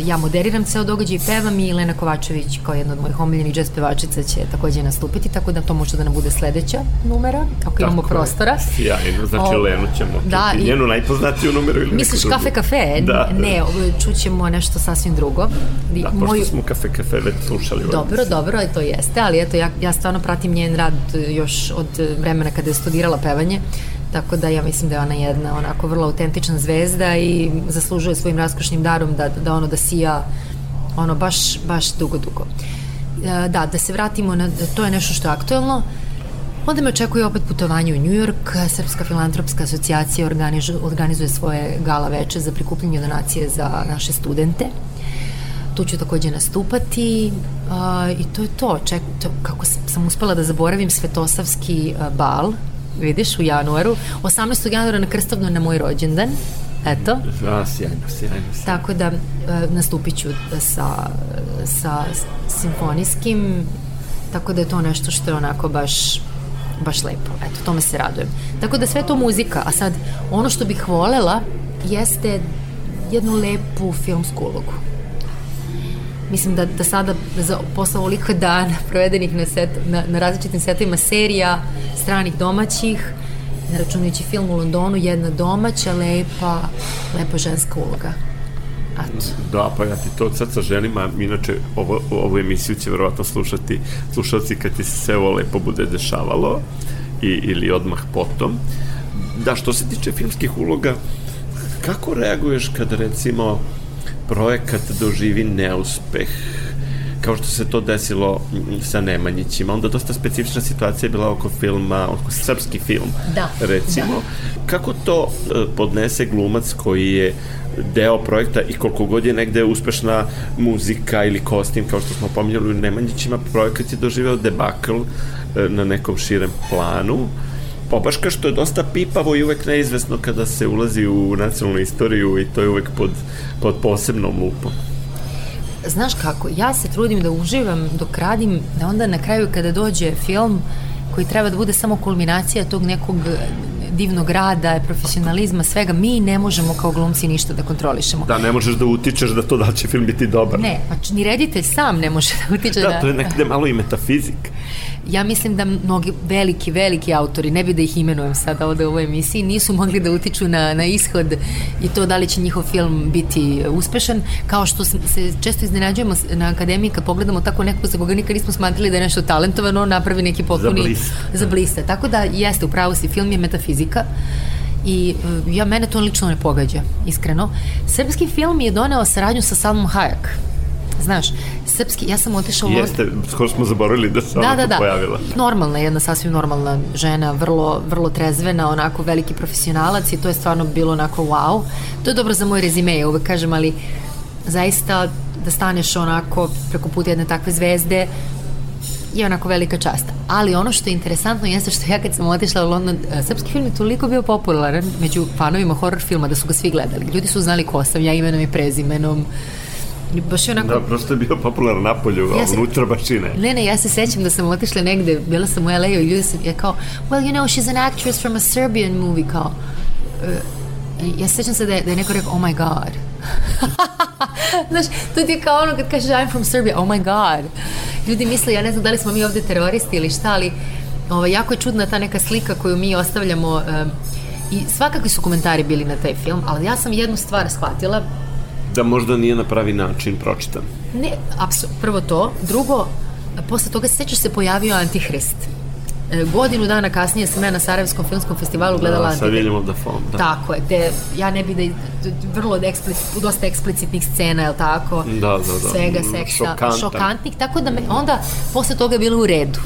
ja moderiram ceo događaj, pevam i Lena Kovačević kao jedna od mojih omiljenih jazz pevačica će takođe nastupiti, tako da to može da nam bude sledeća numera, ako tako imamo prostora. Sjajno, znači o, Lenu ćemo da, čuti, njenu najpoznatiju numeru ili Misliš kafe kafe? Da, ne, čućemo nešto sasvim drugo. Da, pošto Moju... smo kafe kafe već slušali. Dobro, dobro, to jeste, ali eto, ja, ja stvarno pratim njen rad još od vremena kada je studirala pevanje, Tako da ja mislim da je ona jedna onako vrlo autentična zvezda i zaslužuje svojim raskošnim darom da, da ono da sija ono baš, baš dugo, dugo. E, da, da se vratimo na, to je nešto što je aktuelno. Onda me očekuje opet putovanje u New York. Srpska filantropska asocijacija organizuje, svoje gala veče za prikupljanje donacije za naše studente. Tu ću takođe nastupati uh, i to je to. Ček, to. Kako sam uspela da zaboravim Svetosavski bal vidiš, u januaru. 18. januara na Krstovno na moj rođendan. Eto. A, sjajno, sjajno, sjajno. Tako da e, nastupit ću sa, sa simfonijskim, tako da je to nešto što je onako baš baš lepo. Eto, tome se radujem. Tako da sve to muzika, a sad ono što bih volela jeste jednu lepu filmsku ulogu mislim da, da sada za, posle ovoliko dana provedenih na, set, na, na različitim setovima serija stranih domaćih ne računajući film u Londonu jedna domaća, lepa lepa ženska uloga Ato. Da, pa ja ti to od srca želim, a inače ovo, ovu emisiju će verovatno slušati slušalci kad ti se ovo lepo bude dešavalo i, ili odmah potom. Da, što se tiče filmskih uloga, kako reaguješ kada recimo projekat doživi neuspeh kao što se to desilo sa Nemanjićima. Onda dosta specifična situacija je bila oko filma, oko srpski film, da, recimo. Da. Kako to e, podnese glumac koji je deo projekta i koliko god je negde uspešna muzika ili kostim, kao što smo pominjali u Nemanjićima, projekat je doživeo debakl e, na nekom širem planu pobaška što je dosta pipavo i uvek neizvesno kada se ulazi u nacionalnu istoriju i to je uvek pod, pod posebnom lupom. Znaš kako, ja se trudim da uživam dok radim, da onda na kraju kada dođe film koji treba da bude samo kulminacija tog nekog divnog rada, profesionalizma, svega, mi ne možemo kao glumci ništa da kontrolišemo. Da, ne možeš da utičeš da to da će film biti dobar. Ne, znači ni reditelj sam ne može da utiče da... Da, to je nekde malo i metafizik ja mislim da mnogi veliki, veliki autori, ne bi da ih imenujem sada ovde u ovoj emisiji, nisu mogli da utiču na, na ishod i to da li će njihov film biti uspešan, kao što se često iznenađujemo na akademiji kad pogledamo tako nekog za koga nikad nismo smatrali da je nešto talentovano, napravi neki potpuni... Za bliste. Za bliste. Tako da jeste, upravo si, film je metafizika i e, ja mene to lično ne pogađa, iskreno. Srpski film je doneo saradnju sa Salmom Hayek Znaš, srpski, ja sam otišla u... Jeste, skoro smo zaboravili da se da, da, da. pojavila. Normalna, jedna sasvim normalna žena, vrlo, vrlo trezvena, onako veliki profesionalac i to je stvarno bilo onako wow. To je dobro za moj rezime, ja uvek kažem, ali zaista da staneš onako preko puta jedne takve zvezde je onako velika čast. Ali ono što je interesantno jeste što ja kad sam otišla u London, e, srpski film je toliko bio popularan među fanovima horror filma da su ga svi gledali. Ljudi su znali ko sam, ja imenom i prezimenom. Baš je onako... Da, prosto je bio popularan napolju, a Ja se- unutra baš i ne. Ne, ne, ja se sećam da sam otišla negde, bila sam u LA-u i ljudi su, ja kao, well, you know, she's an actress from a Serbian movie, kao. Uh, ja se sećam se da je, da je neko rekao, oh my god. [laughs] Znaš, to ti je kao ono kad kažeš I'm from Serbia, oh my god. Ljudi misle, ja ne znam da li smo mi ovde teroristi ili šta, ali ovaj, jako je čudna ta neka slika koju mi ostavljamo um, i svakakvi su komentari bili na taj film, ali ja sam jednu stvar shvatila, Da možda nije na pravi način pročitan. Ne, apsu, prvo to. Drugo, posle toga se sećaš se pojavio Antihrist. E, godinu dana kasnije sam ja na Sarajevskom filmskom festivalu gledala Da, sa. Williamom Dafoe, da. Tako je, gde ja ne bi da vrlo eksplicit, dosta eksplicitnih scena, je tako? Da, da, da. Svega Mm, seksa, šokantan. šokantnih, tako da me onda posle toga je bilo u redu.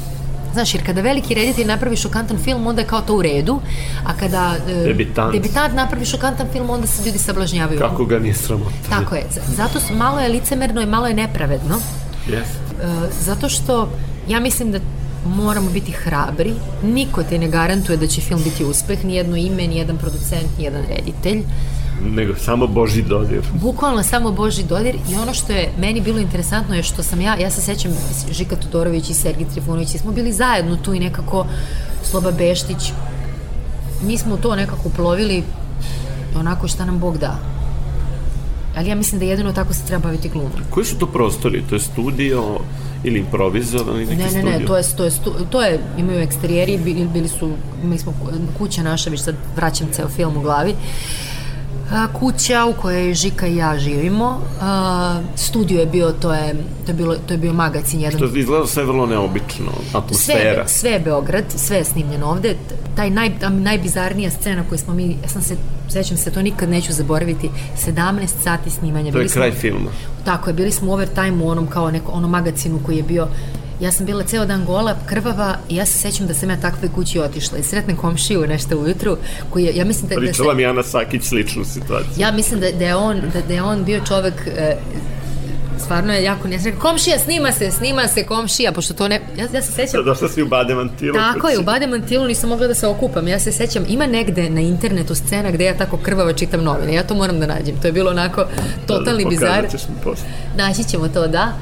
Znaš, jer kada veliki reditelj napravi šokantan film, onda je kao to u redu, a kada e, Debitant. debitant napravi šokantan film, onda se ljudi sablažnjavaju. Kako ga nije sramota. Tako je, zato su, malo je licemerno i malo je nepravedno, Yes. E, zato što ja mislim da moramo biti hrabri. Niko te ne garantuje da će film biti uspeh, ni jedno ime, ni jedan producent, ni jedan reditelj. Nego samo Boži dodir. Bukvalno samo Boži dodir i ono što je meni bilo interesantno je što sam ja, ja se sećam Žika Todorović i Sergij Trifunović i smo bili zajedno tu i nekako Sloba Beštić mi smo to nekako uplovili onako šta nam Bog da. Ali ja mislim da jedino tako se treba baviti glumom. Koji su to prostori? To je studio ili improvizovani neki Ne, ne, studio? ne, to je, to je, stu- to je, imaju eksterijeri, bili, bili su, mi smo, kuća naša, već sad vraćam ceo film u glavi, A, kuća u kojoj Žika i ja živimo, studio je bio, to je, to je, bilo, to je bio magazin jedan. To izgleda sve vrlo neobično. Sve, Atmosfera. je- sve je Beograd, sve je snimljeno ovde. Taj naj, najbizarnija scena koju smo mi, ja sam se, sećam se, to nikad neću zaboraviti, 17 sati snimanja. To je Bili smo- kraj filma. Tako je, bili smo u overtime u onom kao neko, onom magazinu koji je bio Ja sam bila ceo dan gola, krvava i ja se sećam da sam ja takve kući otišla i sretnem komšiju nešto ujutru koji je, ja mislim da, da se, Pričala mi Ana Sakić sličnu situaciju. ja mislim da, da je on da, da je on bio čovek e, stvarno je jako nesrećan. Komšija, snima se, snima se komšija, pošto to ne... Ja, ja se sećam... Došla si u Bademantilu. Tako je, u Bademantilu nisam mogla da se okupam. Ja se sećam, ima negde na internetu scena gde ja tako krvava čitam novine. Ja to moram da nađem. To je bilo onako totalni bizar. Ćeš mi posle. Naći ćemo to, da.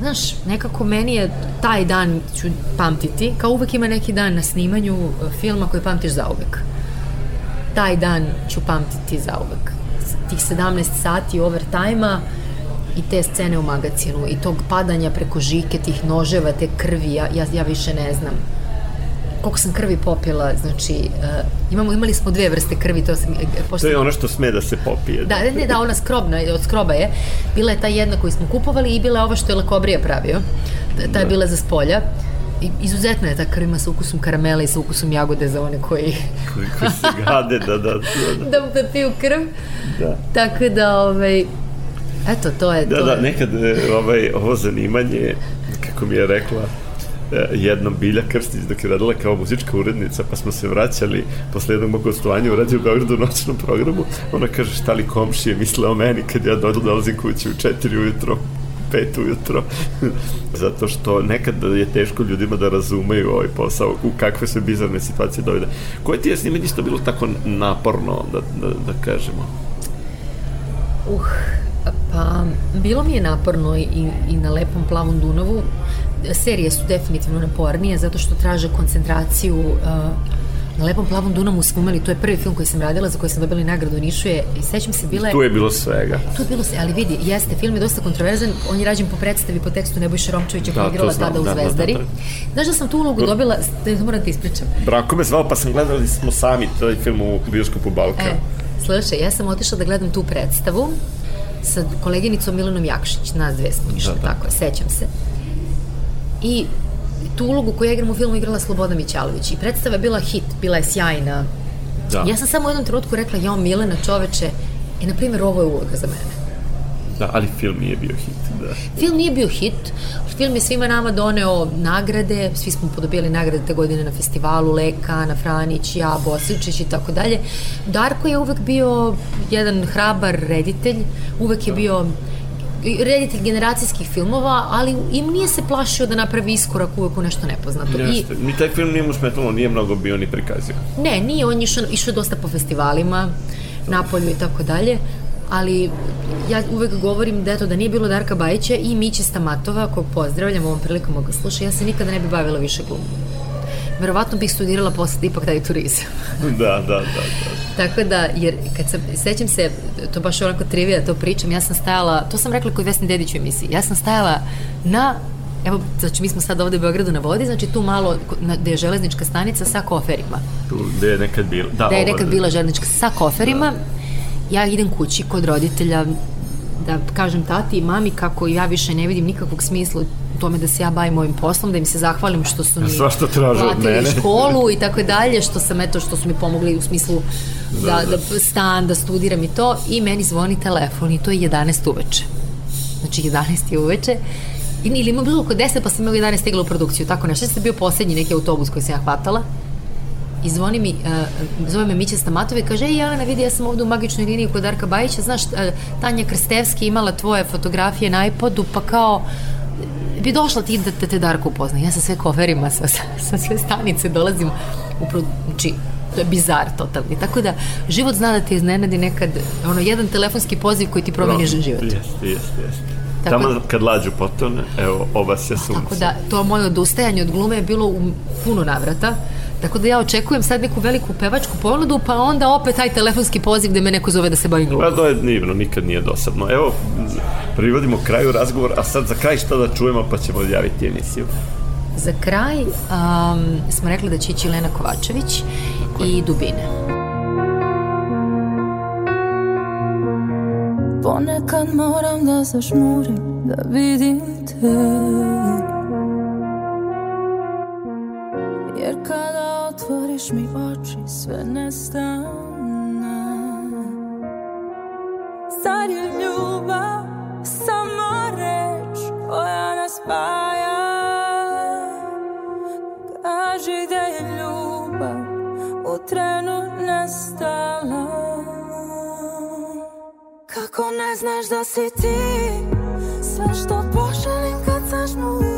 Znaš, nekako meni je taj dan ću pamtiti, kao uvek ima neki dan na snimanju e, filma koji pamtiš zauvek. Taj dan ću pamtiti zauvek. Tih 17 sati overtime-a i te scene u magazinu i tog padanja preko žike, tih noževa, te krvi, ja, ja više ne znam koliko sam krvi popila, znači uh, imamo, imali smo dve vrste krvi, to sam, e, pošto To je ono što sme da se popije. Da, ne, da, ona skrobna, od skroba je. Bila je ta jedna koju smo kupovali i bila je ova što je Lakobrija pravio. Ta, ta je bila za spolja. I, izuzetna je ta krv, ima sa ukusom karamele i sa ukusom jagode za one koji Koji, koji se gade, da, da, da. [laughs] da. da, da piju krv. Da. Tako da, ovaj, eto, to je... Da, to da, je. nekad e, ovaj, ovo zanimanje, kako mi je rekla e, jednom Bilja Krstić dok je radila kao muzička urednica, pa smo se vraćali posle jednog mog gostovanja u Radio Beogradu u noćnom programu, ona kaže šta li komšije misle o meni kad ja do- dolazim kući u četiri ujutro pet ujutro, [laughs] zato što nekad je teško ljudima da razumeju ovaj posao, u kakve se bizarne situacije dovede. Koje ti je snimanje isto bilo tako naporno, da, da, da kažemo? Uh, pa bilo mi je naporno i, i na lepom plavom Dunavu. Serije su definitivno napornije zato što traže koncentraciju uh, Na lepom plavom Dunavu smo imali, to je prvi film koji sam radila, za koji sam dobila nagradu u Nišu je, i sećam se, bila je... Tu je bilo svega. Tu je bilo se, ali vidi, jeste, film je dosta kontroverzan, on je rađen po predstavi, po tekstu Nebojše Romčevića koja Da, je igrala znam, tada u da, da, Zvezdari. da, da. Znaš da sam tu ulogu dobila, da moram ti ispričam. Branko me zvao, pa sam gledali smo sami taj film u bioskopu Balkan. E, slušaj, ja sam otišla da gledam tu predstavu sa koleginicom Milanom Jakšić, nas dve smo išle, Da, da. tako je, sećam se. I tu ulogu koju ja igram u filmu igrala Sloboda Mićalović i predstava je bila hit, bila je sjajna. Da. Ja sam samo u jednom trenutku rekla, jao Milena čoveče, i na primjer ovo je uloga za mene. Da, ali film nije bio hit, da. Film nije bio hit, film je svima nama doneo nagrade, svi smo podobili nagrade te godine na festivalu, Leka, Ana Franić, ja, Bosičić i tako dalje. Darko je uvek bio jedan hrabar reditelj, uvek je bio reditelj generacijskih filmova, ali im nije se plašio da napravi iskorak uvek u nešto nepoznato. Jeste. I, Ni taj film nije mu smetalo, nije mnogo bio ni prikazio. Ne, nije, on išao, išao dosta po festivalima, Napolju i tako dalje, ali ja uvek govorim da eto da nije bilo Darka Bajića i Mići Stamatova kog pozdravljam ovom prilikom ga sluša, ja se nikada ne bi bavila više glumom. Verovatno bih studirala posle ipak taj turizam. [laughs] da, da, da, da. Tako da, jer kad sam, sećam se, to baš onako trivija, to pričam, ja sam stajala, to sam rekla kod Vesni Dedić u emisiji, ja sam stajala na Evo, znači mi smo sad ovde u Beogradu na vodi, znači tu malo na, gde je železnička stanica sa koferima. Tu gde je nekad bila. Da, gde je nekad bila železnička sa koferima. Da. Ja idem kući kod roditelja da kažem tati i mami kako ja više ne vidim nikakvog smisla tome da se ja bavim ovim poslom, da im se zahvalim što su mi Sva što traže od mene. školu i tako dalje, što sam eto što su mi pomogli u smislu da, da, da stan, da studiram i to i meni zvoni telefon i to je 11 uveče. Znači 11 je uveče ili ima bilo oko 10 pa sam imala 11 stigla u produkciju, tako nešto. Što je bio poslednji neki autobus koji sam ja hvatala i zvoni mi, uh, zove me Mića Stamatova i kaže, ej Jelena, vidi, ja sam ovde u magičnoj liniji kod Darka Bajića, znaš, uh, Tanja Krstevski imala tvoje fotografije na iPodu, pa kao, bi došla ti da, da te Darko upozna. Ja sa sve koferima, sa, sa, sa sve stanice dolazim u znači, to je bizar totalni. Tako da, život zna da te iznenadi nekad, ono, jedan telefonski poziv koji ti promeni no, život. Jeste, jeste, jeste. Tako, Tamo kad lađu potone, evo, ova se sunce. Tako da, to moje odustajanje od glume je bilo u puno navrata. Tako da ja očekujem sad neku veliku pevačku ponudu, pa onda opet taj telefonski poziv gde me neko zove da se bavim glumom. Pa to je divno, nikad nije dosadno. Evo, privodimo kraju razgovor, a sad za kraj šta da čujemo, pa ćemo odjaviti emisiju. Za kraj um, smo rekli da će ići Lena Kovačević i Dubine. Ponekad moram da zažmurim, da vidim te Jer kada otvoriš mi oči, sve nestane. Zar je ljubav samo reč koja nas spaja? Kaži da je ljubav u trenu nestala. Kako ne znaš da si ti Sve što poželim kad zažmuri Baš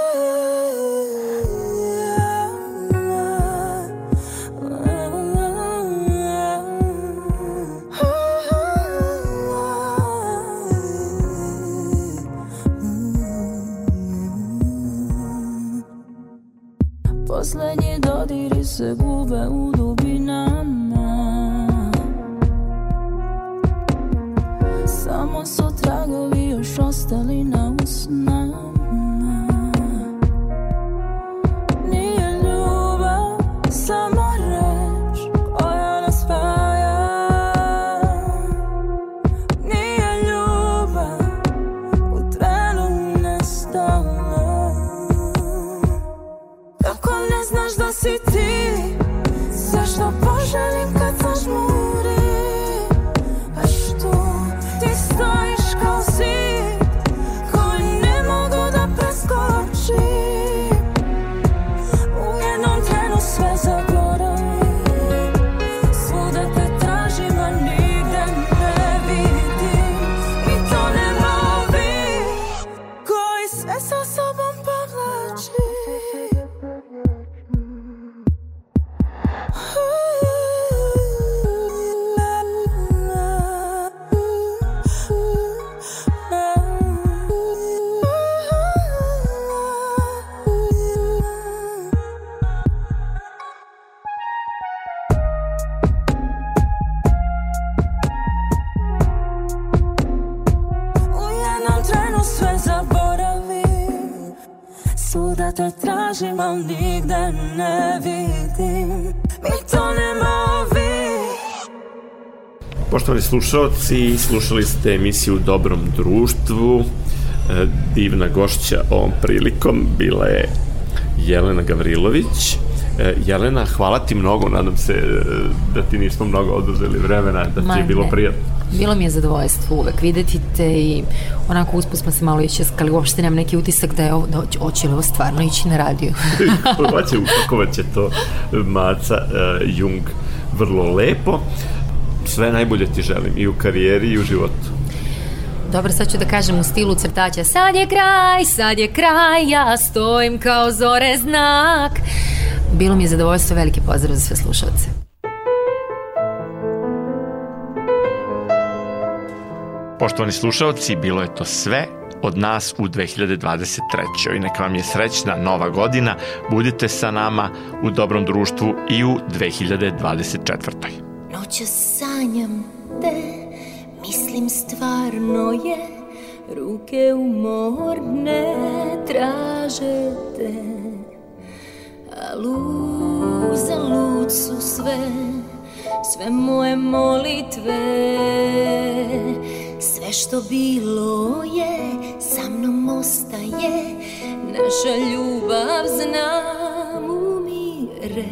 smells so Poštovani slušalci, slušali ste emisiju Dobrom društvu. E, divna gošća ovom prilikom bila je Jelena Gavrilović. E, Jelena, hvala ti mnogo, nadam se e, da ti nismo mnogo oduzeli vremena, da ti Ma je bilo ne. prijatno. Bilo mi je zadovoljstvo uvek videti te i onako usput smo se malo išćeskali, uopšte nemam neki utisak da je ovo, da hoće, li ovo stvarno ići na radiju. [laughs] Hoće [laughs] upakovat će to Maca uh, Jung vrlo lepo. Sve najbolje ti želim i u karijeri i u životu. Dobro, sad ću da kažem u stilu crtača Sad je kraj, sad je kraj, ja stojim kao zore znak Bilo mi je zadovoljstvo, veliki pozdrav za sve slušalce. Poštovani slušalci, bilo je to sve od nas u 2023. I neka vam je srećna nova godina. Budite sa nama u dobrom društvu i u 2024. Noća sanjam te, mislim stvarno je Ruke umorne traže te A luzalud su sve, sve moje molitve. Sve što bilo je, sa mnom ostaje. Naša ljubav znam umire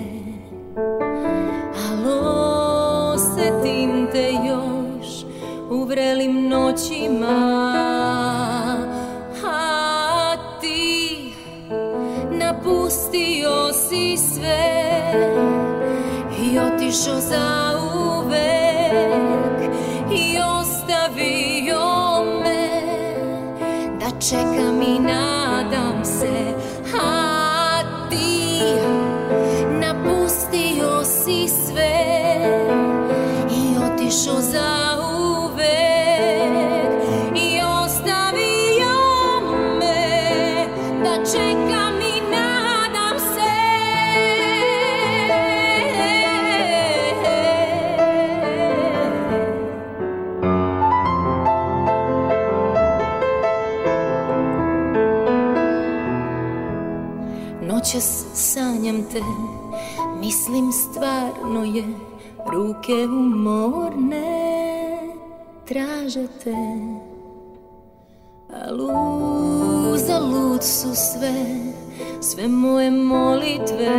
Alo, setim te još u vrelim noćima si sve. I otišao za uvek I ostavio me Da čekam i nadam mislim stvarno je Ruke umorne traže te A luzalud su sve, sve moje molitve.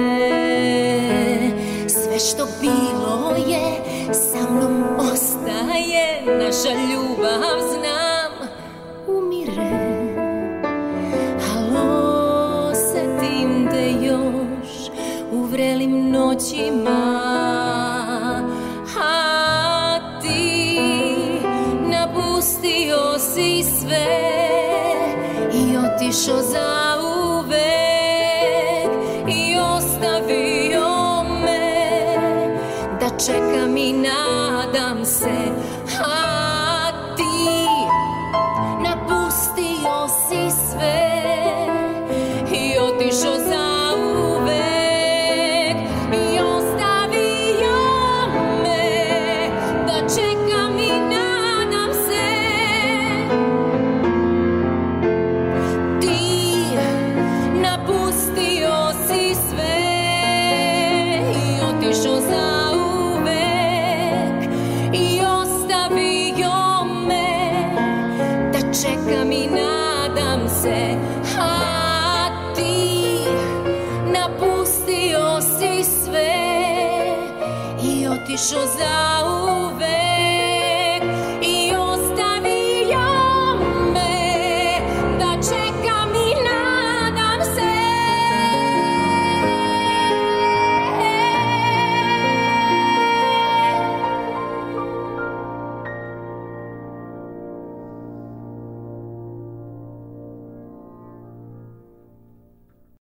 Sve što bilo je, sa mnom ostaje Naša ljubav znam, i otišao